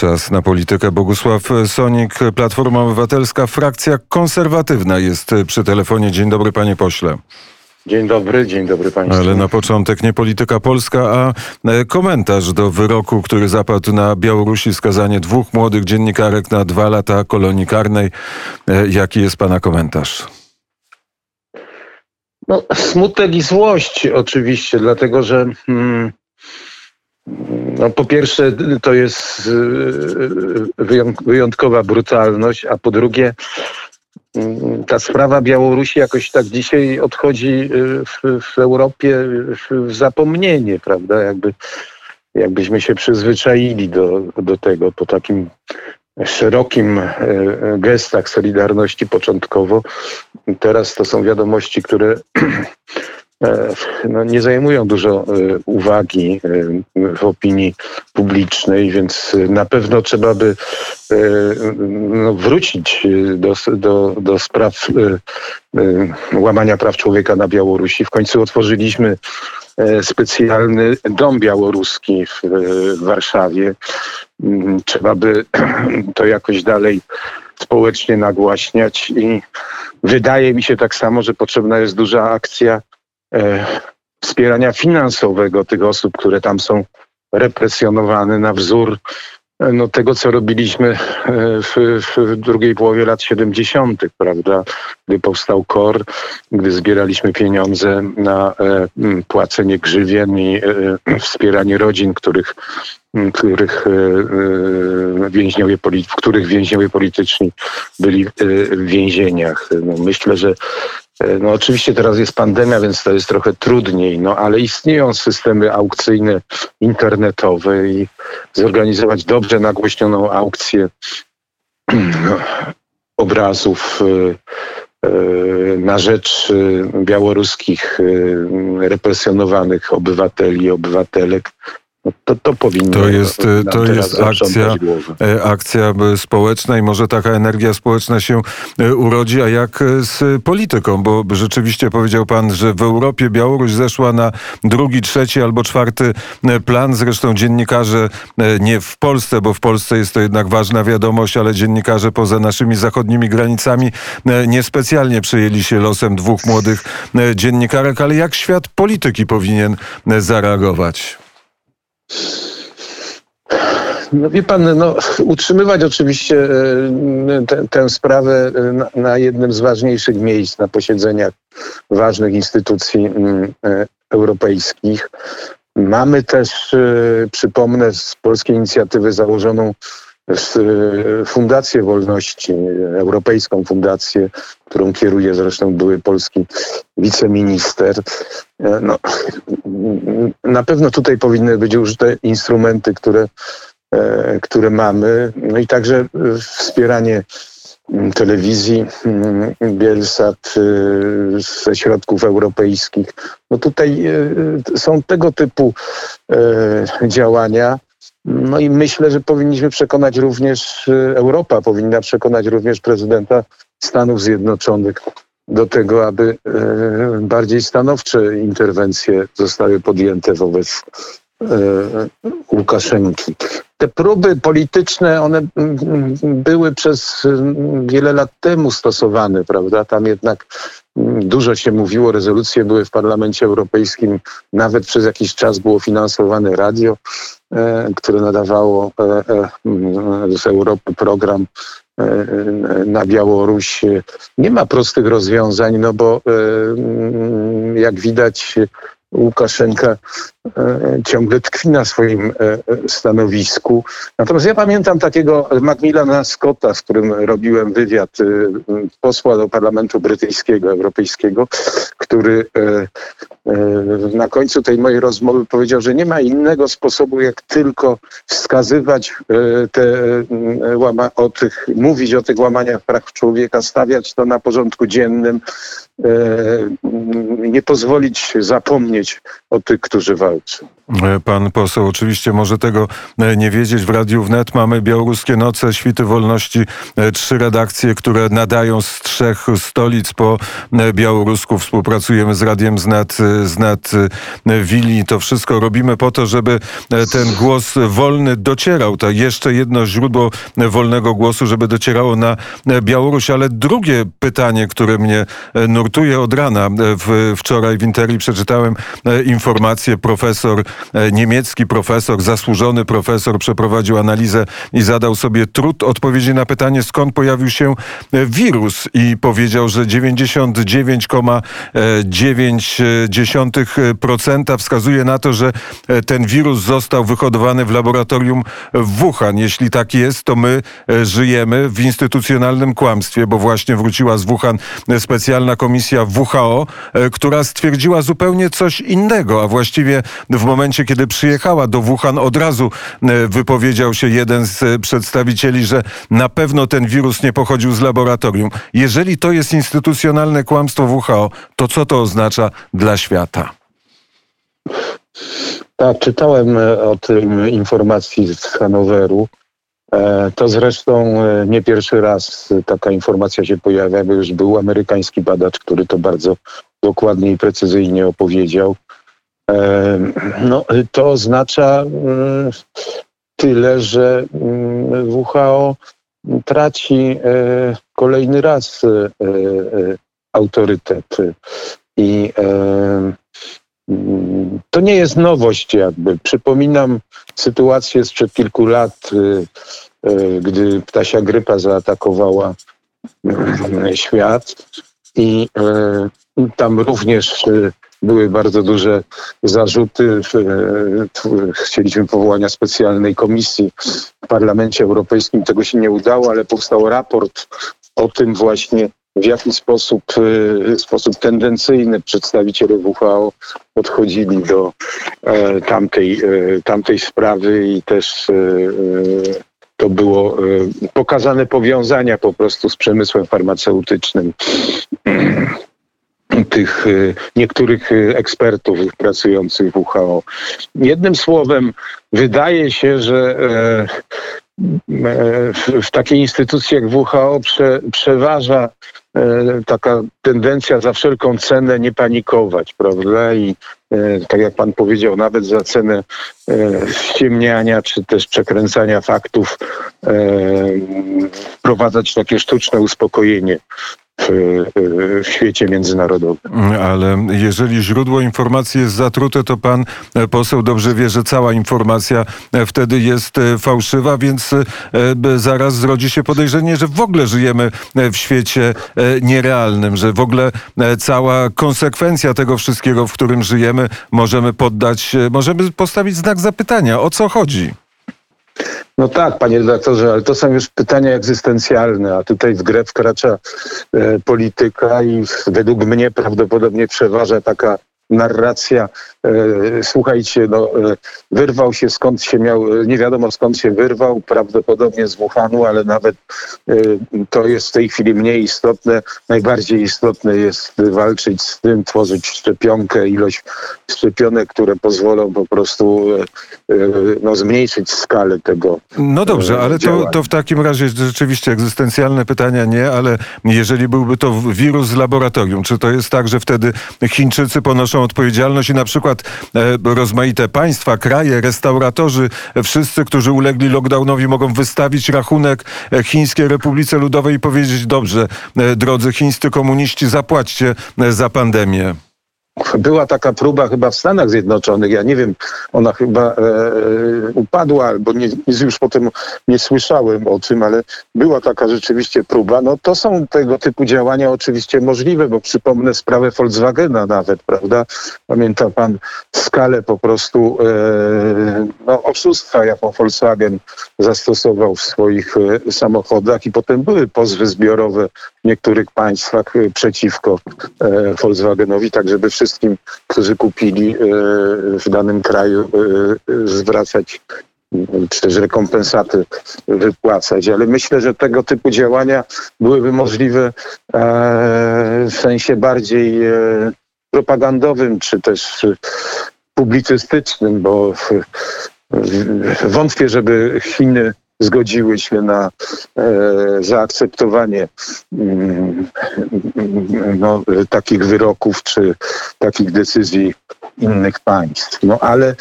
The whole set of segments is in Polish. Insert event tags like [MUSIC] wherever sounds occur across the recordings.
Czas na politykę. Bogusław Sonik, Platforma Obywatelska, frakcja konserwatywna jest przy telefonie. Dzień dobry, panie pośle. Dzień dobry, dzień dobry Państwu. Ale na początek nie polityka polska, a e, komentarz do wyroku, który zapadł na Białorusi, skazanie dwóch młodych dziennikarek na dwa lata kolonii karnej. E, jaki jest Pana komentarz? No, smutek i złość oczywiście, dlatego że hmm, no, po pierwsze to jest e, wyjątkowa brutalność, a po drugie Mm, ta sprawa Białorusi jakoś tak dzisiaj odchodzi y, w, w Europie w zapomnienie, prawda? Jakby, jakbyśmy się przyzwyczaili do, do tego po takim szerokim gestach Solidarności początkowo. Teraz to są wiadomości, które [CLEARS THROAT] no, nie zajmują dużo e, uwagi e, w opinii publicznej, więc na pewno trzeba by no, wrócić do, do, do spraw łamania praw człowieka na Białorusi. W końcu otworzyliśmy specjalny dom białoruski w, w Warszawie. Mm, trzeba by [CLEARS THROAT] to jakoś dalej społecznie nagłaśniać i wydaje mi się tak samo, że potrzebna jest duża akcja E, wspierania finansowego tych osób, które tam są represjonowane na wzór e, no, tego, co robiliśmy e, w, w drugiej połowie lat 70., prawda? Gdy powstał KOR, gdy zbieraliśmy pieniądze na płacenie grzywien i wspieranie rodzin, których, których więźniowie, w których więźniowie polityczni byli w więzieniach. No, myślę, że E, no oczywiście teraz jest pandemia, więc to jest trochę trudniej, no ale istnieją systemy aukcyjne internetowe i zorganizować dobrze nagłośnioną aukcję [CLEARS THROAT] obrazów e, e, na rzecz białoruskich represjonowanych obywateli i obywatelek to, to powinno. To jest, to jest akcja, e, akcja społeczna i może taka energia społeczna się e, urodzi. A jak e, z polityką? Bo rzeczywiście powiedział pan, że w Europie Białoruś zeszła na drugi, trzeci albo czwarty plan. Zresztą dziennikarze nie w Polsce, bo w Polsce jest to jednak ważna wiadomość, ale dziennikarze poza naszymi zachodnimi granicami niespecjalnie przejęli się losem dwóch młodych dziennikarek. Ale jak świat polityki powinien zareagować? No wie pan, no, utrzymywać oczywiście e, tę sprawę na, na, jednym z ważniejszych miejsc na posiedzeniach ważnych instytucji mm, e, europejskich. Mamy też, e, przypomnę, z polskiej inicjatywy założoną Fundację Wolności, Europejską Fundację, którą kieruje zresztą były polski wiceminister. No, na pewno tutaj powinny być użyte instrumenty, które, e, które mamy, no i także wspieranie telewizji Bielsat e, ze środków europejskich. No tutaj e, są tego typu działania. No i myślę, że powinniśmy przekonać również, Europa powinna przekonać również prezydenta Stanów Zjednoczonych do tego, aby e, bardziej stanowcze interwencje zostały podjęte wobec e, Łukaszenki. Te próby polityczne, one były przez wiele lat temu stosowane, prawda? Tam jednak dużo się mówiło, rezolucje były w Parlamencie Europejskim, nawet przez jakiś czas było finansowane radio, e, które nadawało z Europy program na Białoruś. Nie ma prostych rozwiązań, no bo e, jak widać Łukaszenka e, ciągle tkwi na swoim e, stanowisku. Natomiast ja pamiętam takiego Macmillana Scotta, z którym robiłem wywiad, posła do Parlamentu Brytyjskiego, Europejskiego, który na końcu tej mojej rozmowy powiedział, że nie ma innego sposobu, jak tylko wskazywać te łama, o tych, mówić o tych łamaniach praw człowieka, stawiać to na porządku dziennym, nie pozwolić zapomnieć o tych, którzy walczą. E, pan poseł oczywiście może tego e, nie wiedzieć. W Radiu Wnet mamy Białoruskie Noce, Świty Wolności, e, trzy redakcje, które nadają z trzech stolic po białorusku. Współpracujemy z Radiem Znet z nad Willi. To wszystko robimy po to, żeby ten głos wolny docierał. To jeszcze jedno źródło wolnego głosu, żeby docierało na Białoruś. Ale drugie pytanie, które mnie nurtuje od rana. W, wczoraj w Interi przeczytałem informację. Profesor, niemiecki profesor, zasłużony profesor przeprowadził analizę i zadał sobie trud odpowiedzi na pytanie, skąd pojawił się wirus i powiedział, że 99,9% wskazuje na to, że ten wirus został wyhodowany w laboratorium w Wuhan. Jeśli tak jest, to my żyjemy w instytucjonalnym kłamstwie, bo właśnie wróciła z Wuhan specjalna komisja WHO, która stwierdziła zupełnie coś innego, a właściwie w momencie, kiedy przyjechała do Wuhan, od razu wypowiedział się jeden z przedstawicieli, że na pewno ten wirus nie pochodził z laboratorium. Jeżeli to jest instytucjonalne kłamstwo WHO, to co to oznacza dla świata? Tak, czytałem e, o tym informacji z Hanoweru. E, to zresztą e, nie pierwszy raz taka informacja się pojawia, bo już był amerykański badacz, który to bardzo dokładnie i precyzyjnie opowiedział. No, to oznacza tyle, że WHO traci kolejny raz autorytet. I to nie jest nowość jakby. Przypominam sytuację sprzed kilku lat, y, y, gdy ptasia grypa zaatakowała y, świat i tam również były bardzo duże zarzuty. Chcieliśmy powołania specjalnej komisji w Parlamencie Europejskim. Tego się nie udało, ale powstał raport o tym właśnie, w jaki sposób, w sposób tendencyjny przedstawiciele WHO podchodzili do e, tamtej, e, tamtej sprawy i też e, to było pokazane powiązania po prostu z przemysłem farmaceutycznym [CLEARS THROAT] tych niektórych ekspertów pracujących w WHO. Jednym słowem, wydaje się, że w takiej instytucji jak WHO prze, przeważa taka tendencja za wszelką cenę nie panikować, prawda? I e, tak jak pan powiedział, nawet za cenę e, ściemniania czy też przekręcania faktów wprowadzać takie sztuczne uspokojenie w świecie międzynarodowym. Ale jeżeli źródło informacji jest zatrute, to pan e, poseł dobrze wie, że cała informacja e, wtedy jest e, fałszywa, więc zaraz zrodzi się podejrzenie, że w ogóle żyjemy w świecie nierealnym, że w ogóle cała konsekwencja tego wszystkiego, w którym żyjemy, możemy poddać, możemy postawić znak zapytania. O co chodzi? No tak, panie redaktorze, ale to są już pytania egzystencjalne, a tutaj w grę wkracza e, polityka i według mnie prawdopodobnie przeważa taka narracja, e, słuchajcie, no, e, wyrwał się skąd się miał, e, nie wiadomo skąd się wyrwał, prawdopodobnie z Wuhanu, ale nawet to jest w tej chwili mniej istotne. Najbardziej istotne jest walczyć z tym, tworzyć szczepionkę, ilość szczepionek, które pozwolą po prostu no, zmniejszyć skalę tego. No dobrze, ale to, to w takim razie rzeczywiście egzystencjalne pytania nie, ale jeżeli byłby to wirus z laboratorium, czy to jest tak, że wtedy Chińczycy ponoszą odpowiedzialność i na przykład e, rozmaite państwa, kraje, restauratorzy, wszyscy, którzy ulegli lockdownowi mogą wystawić rachunek e, Chińskiej Republice Ludowej i powiedzieć dobrze, e, drodzy chińscy komuniści, zapłaćcie za pandemię. Była taka próba chyba w Stanach Zjednoczonych, ja nie wiem, ona chyba e, e, upadła, albo nie, już potem nie słyszałem o tym, ale była taka rzeczywiście próba. No to są tego typu działania oczywiście możliwe, bo przypomnę sprawę Volkswagena nawet, prawda? Pamięta pan skalę po prostu e, no, oszustwa, jaką Volkswagen zastosował w swoich e, samochodach i potem były pozwy zbiorowe w niektórych państwach e, przeciwko e, Volkswagenowi, tak żeby wszystkim, którzy kupili e, w danym kraju, zwracać czy też rekompensaty wypłacać. Ale myślę, że tego typu działania byłyby możliwe w sensie bardziej propagandowym, czy też publicystycznym, bo wątpię, żeby Chiny zgodziły się na e, zaakceptowanie mm, no, takich wyroków czy takich decyzji innych państw. No ale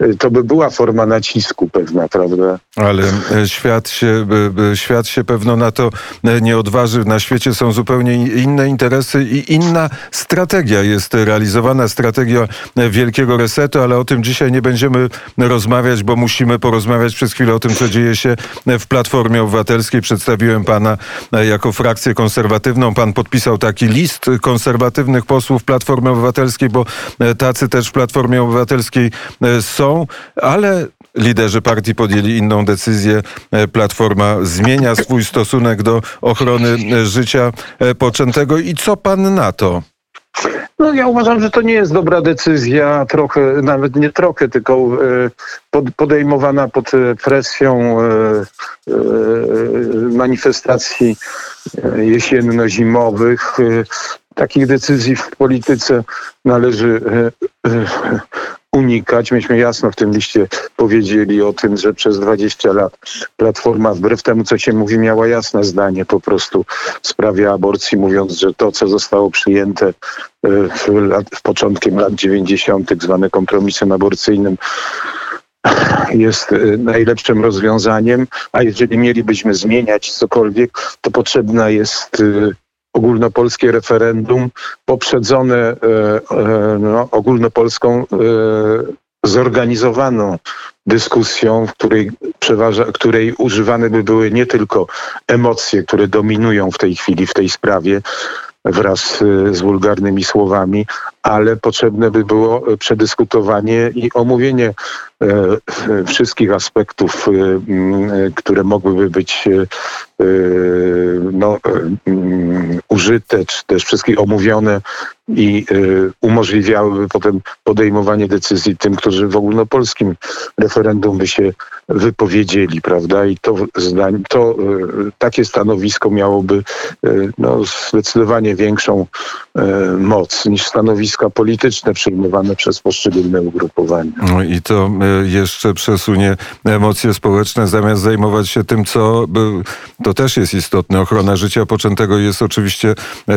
e, to by była forma nacisku pewna, prawda? Ale e, świat się, świat się pewno na to e, nie odważy. Na świecie są zupełnie inne interesy i inna strategia jest realizowana, strategia wielkiego resetu, ale o tym dzisiaj nie będziemy rozmawiać, bo musimy porozmawiać przez chwilę o tym, co dzieje się w Platformie Obywatelskiej. Przedstawiłem pana jako frakcję konserwatywną. Pan podpisał taki list konserwatywnych posłów Platformy Obywatelskiej, bo tacy też w Platformie Obywatelskiej są, ale liderzy partii podjęli inną decyzję. E, Platforma zmienia swój stosunek do ochrony e, życia e, poczętego. I co pan na to? No ja uważam, że to nie jest dobra decyzja, trochę, nawet nie trochę, tylko podejmowana pod presją manifestacji jesienno-zimowych. Takich decyzji w polityce należy unikać. Myśmy jasno w tym liście powiedzieli o tym, że przez 20 lat Platforma, wbrew temu, co się mówi, miała jasne zdanie po prostu w sprawie aborcji, mówiąc, że to, co zostało przyjęte e, w, lat, w początkiem lat 90., zwane kompromisem aborcyjnym, jest e, najlepszym rozwiązaniem, a jeżeli mielibyśmy zmieniać cokolwiek, to potrzebna jest e, ogólnopolskie referendum poprzedzone e, e, no, ogólnopolską e, zorganizowaną dyskusją, w której, przeważa, której używane by były nie tylko emocje, które dominują w tej chwili w tej sprawie, wraz z wulgarnymi słowami, ale potrzebne by było przedyskutowanie i omówienie wszystkich aspektów, które mogłyby być no, użyte, czy też wszystkie omówione i umożliwiałyby potem podejmowanie decyzji tym, którzy w ogólnopolskim referendum by się wypowiedzieli, prawda? I to, to takie stanowisko miałoby no, zdecydowanie większą moc niż stanowiska polityczne przyjmowane przez poszczególne ugrupowania. No i to jeszcze przesunie emocje społeczne, zamiast zajmować się tym, co to też jest istotne. Ochrona życia poczętego jest oczywiście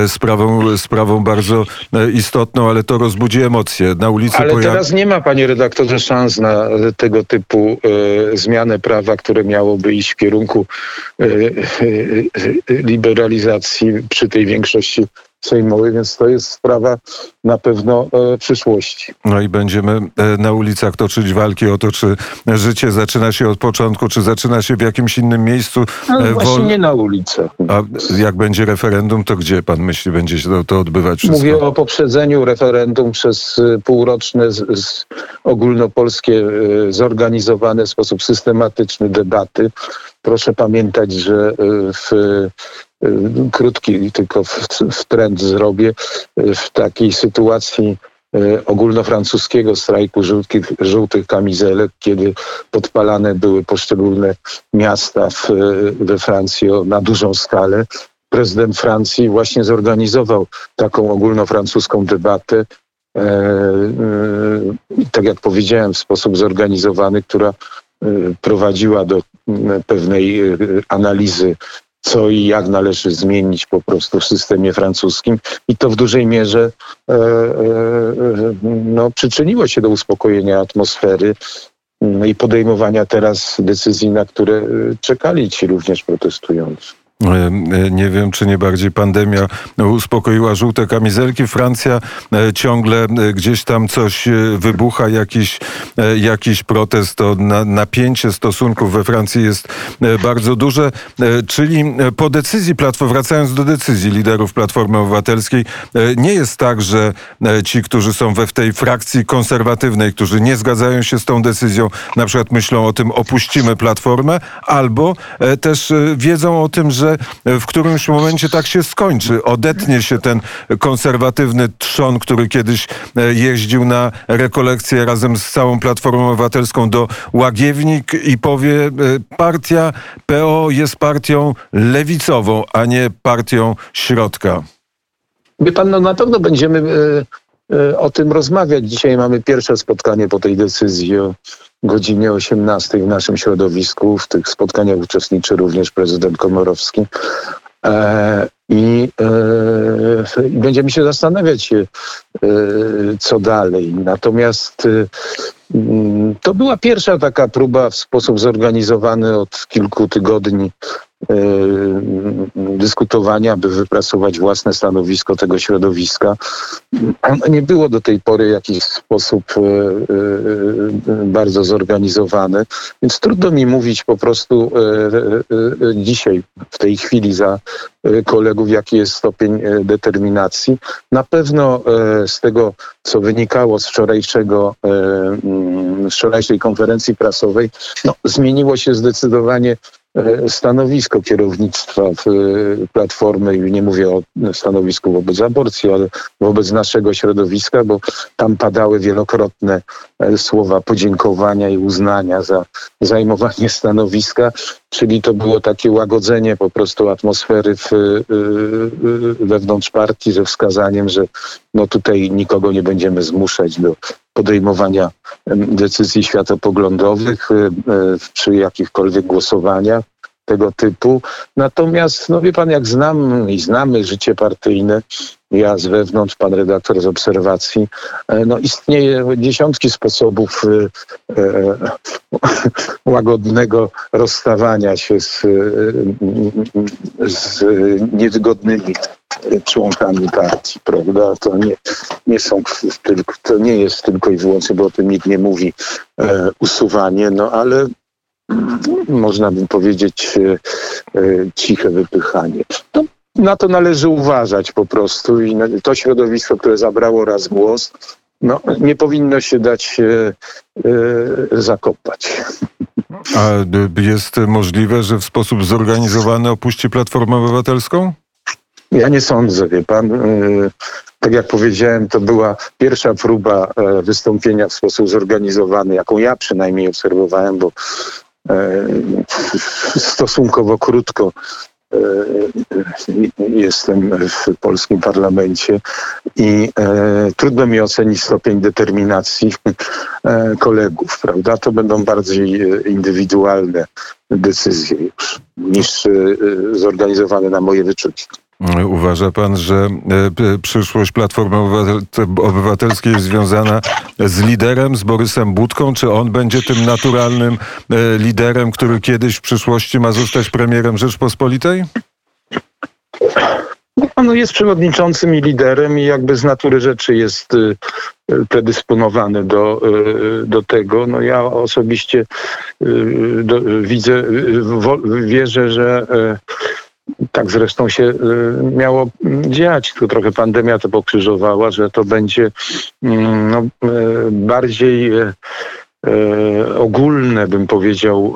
sprawą, sprawą bardzo E, istotną, ale to rozbudzi emocje. Na ulicy Ale pojawi... teraz nie ma, panie redaktorze, szans na tego typu e, zmianę prawa, które miałoby iść w kierunku e, e, e liberalizacji przy tej większości sejmowej, więc to jest sprawa na pewno e, przyszłości. No i będziemy e, na ulicach toczyć walki o to, czy życie zaczyna się od początku, czy zaczyna się w jakimś innym miejscu. No, e, właśnie nie na ulicach. A jak będzie referendum, to gdzie pan myśli, będzie się to, to odbywać? Wszystko? Mówię o poprzedzeniu referendum przez półroczne z, z ogólnopolskie zorganizowane w sposób systematyczny debaty. Proszę pamiętać, że w krótki tylko w, w trend zrobię, y, w takiej sytuacji y, ogólnofrancuskiego strajku żółtych, żółtych kamizelek, kiedy podpalane były poszczególne miasta w, we Francji na dużą skalę. Prezydent Francji właśnie zorganizował taką ogólnofrancuską debatę, e, e, tak jak powiedziałem, w sposób zorganizowany, która prowadziła do pewnej analizy co i jak należy zmienić po prostu w systemie francuskim i to w dużej mierze e, e, no, przyczyniło się do uspokojenia atmosfery no i podejmowania teraz decyzji, na które e, czekali ci również protestujący. E, nie wiem, czy nie bardziej pandemia uspokoiła żółte kamizelki. Francja e, ciągle e, gdzieś tam coś wybucha, jakiś, jakiś protest. To napięcie stosunków we Francji jest bardzo duże. Czyli po decyzji wracając do decyzji liderów Platformy Obywatelskiej, nie jest tak, że ci, którzy są we w tej frakcji konserwatywnej, którzy nie zgadzają się z tą decyzją, na przykład myślą o tym, opuścimy Platformę, albo też wiedzą o tym, że że w którymś momencie tak się skończy. Odetnie się ten konserwatywny trzon, który kiedyś e, jeździł na rekolekcję razem z całą Platformą Obywatelską do Łagiewnik i powie, e, partia PO jest partią lewicową, a nie partią środka. Wie pan, no na pewno będziemy e, o tym rozmawiać. Dzisiaj mamy pierwsze spotkanie po tej decyzji godzinie 18 w naszym środowisku. W tych spotkaniach uczestniczy również prezydent Komorowski. E, I e, będziemy się zastanawiać, e, co dalej. Natomiast mm, to była pierwsza taka próba w sposób zorganizowany od kilku tygodni dyskutowania, by wypracować własne stanowisko tego środowiska. Nie było do tej pory w jakiś sposób bardzo zorganizowane, więc trudno mi mówić po prostu dzisiaj, w tej chwili za kolegów, jaki jest stopień determinacji. Na pewno z tego, co wynikało z wczorajszego, z wczorajszej konferencji prasowej, no, zmieniło się zdecydowanie stanowisko kierownictwa Platformy, i nie mówię o stanowisku wobec aborcji, ale wobec naszego środowiska, bo tam padały wielokrotne słowa podziękowania i uznania za zajmowanie [LAUGHS] stanowiska, czyli to było takie łagodzenie po prostu atmosfery w, wewnątrz partii ze wskazaniem, że no tutaj nikogo nie będziemy zmuszać do podejmowania decyzji światopoglądowych przy jakichkolwiek głosowaniach tego typu. Natomiast, no wie pan, jak znam i znamy życie partyjne, ja z wewnątrz, pan redaktor z obserwacji, no istnieje dziesiątki sposobów [LAUGHS] łagodnego rozstawania się z, z niewygodnymi członkami partii, prawda? To nie, nie są tylko, to nie jest tylko i wyłącznie, bo o tym nikt nie mówi, e, usuwanie, no ale można by powiedzieć e, e, ciche wypychanie. No, na to należy uważać po prostu i to środowisko, które zabrało raz głos, no, nie powinno się dać e, zakopać. A jest możliwe, że w sposób zorganizowany opuści Platformę Obywatelską? Ja nie sądzę, wie pan. Tak jak powiedziałem, to była pierwsza próba wystąpienia w sposób zorganizowany, jaką ja przynajmniej obserwowałem, bo stosunkowo krótko jestem w polskim parlamencie i trudno mi ocenić stopień determinacji kolegów, prawda? To będą bardziej indywidualne decyzje już niż zorganizowane na moje wyczucie. Uważa pan, że przyszłość Platformy Obywatelskiej jest związana z liderem, z Borysem Budką? Czy on będzie tym naturalnym liderem, który kiedyś w przyszłości ma zostać premierem Rzeczpospolitej? On jest przewodniczącym i liderem i jakby z natury rzeczy jest predysponowany do, do tego. No ja osobiście widzę, wierzę, że tak zresztą się miało dziać. Tu trochę pandemia to pokrzyżowała, że to będzie no, bardziej ogólne, bym powiedział,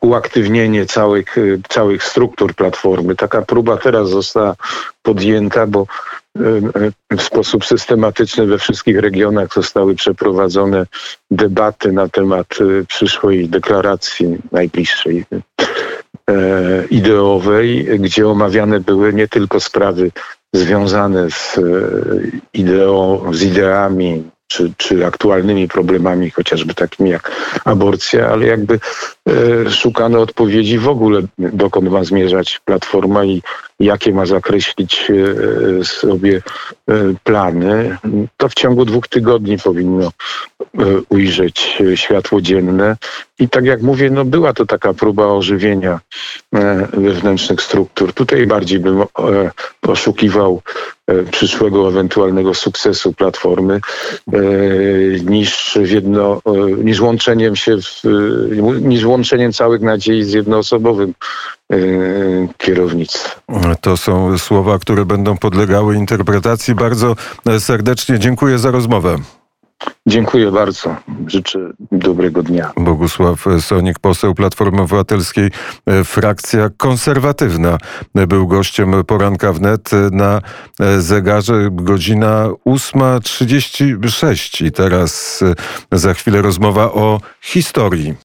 uaktywnienie całych, całych struktur platformy. Taka próba teraz została podjęta, bo w sposób systematyczny we wszystkich regionach zostały przeprowadzone debaty na temat przyszłej deklaracji najbliższej ideowej, gdzie omawiane były nie tylko sprawy związane z ideą, z ideami czy, czy aktualnymi problemami, chociażby takimi jak aborcja, ale jakby e, szukano odpowiedzi w ogóle, dokąd ma zmierzać Platforma i jakie ma zakreślić e, sobie e, plany. To w ciągu dwóch tygodni powinno e, ujrzeć światło dzienne. I tak jak mówię, no była to taka próba ożywienia e, wewnętrznych struktur. Tutaj bardziej bym e, poszukiwał e, przyszłego ewentualnego sukcesu Platformy niż jedno, niż łączeniem się, w, niż łączeniem całych nadziei z jednoosobowym kierownictwem. To są słowa, które będą podlegały interpretacji. Bardzo serdecznie dziękuję za rozmowę. Dziękuję bardzo. Życzę dobrego dnia. Bogusław Sonik, poseł Platformy Obywatelskiej, frakcja konserwatywna, był gościem poranka wnet na zegarze godzina 8.36 i teraz za chwilę rozmowa o historii.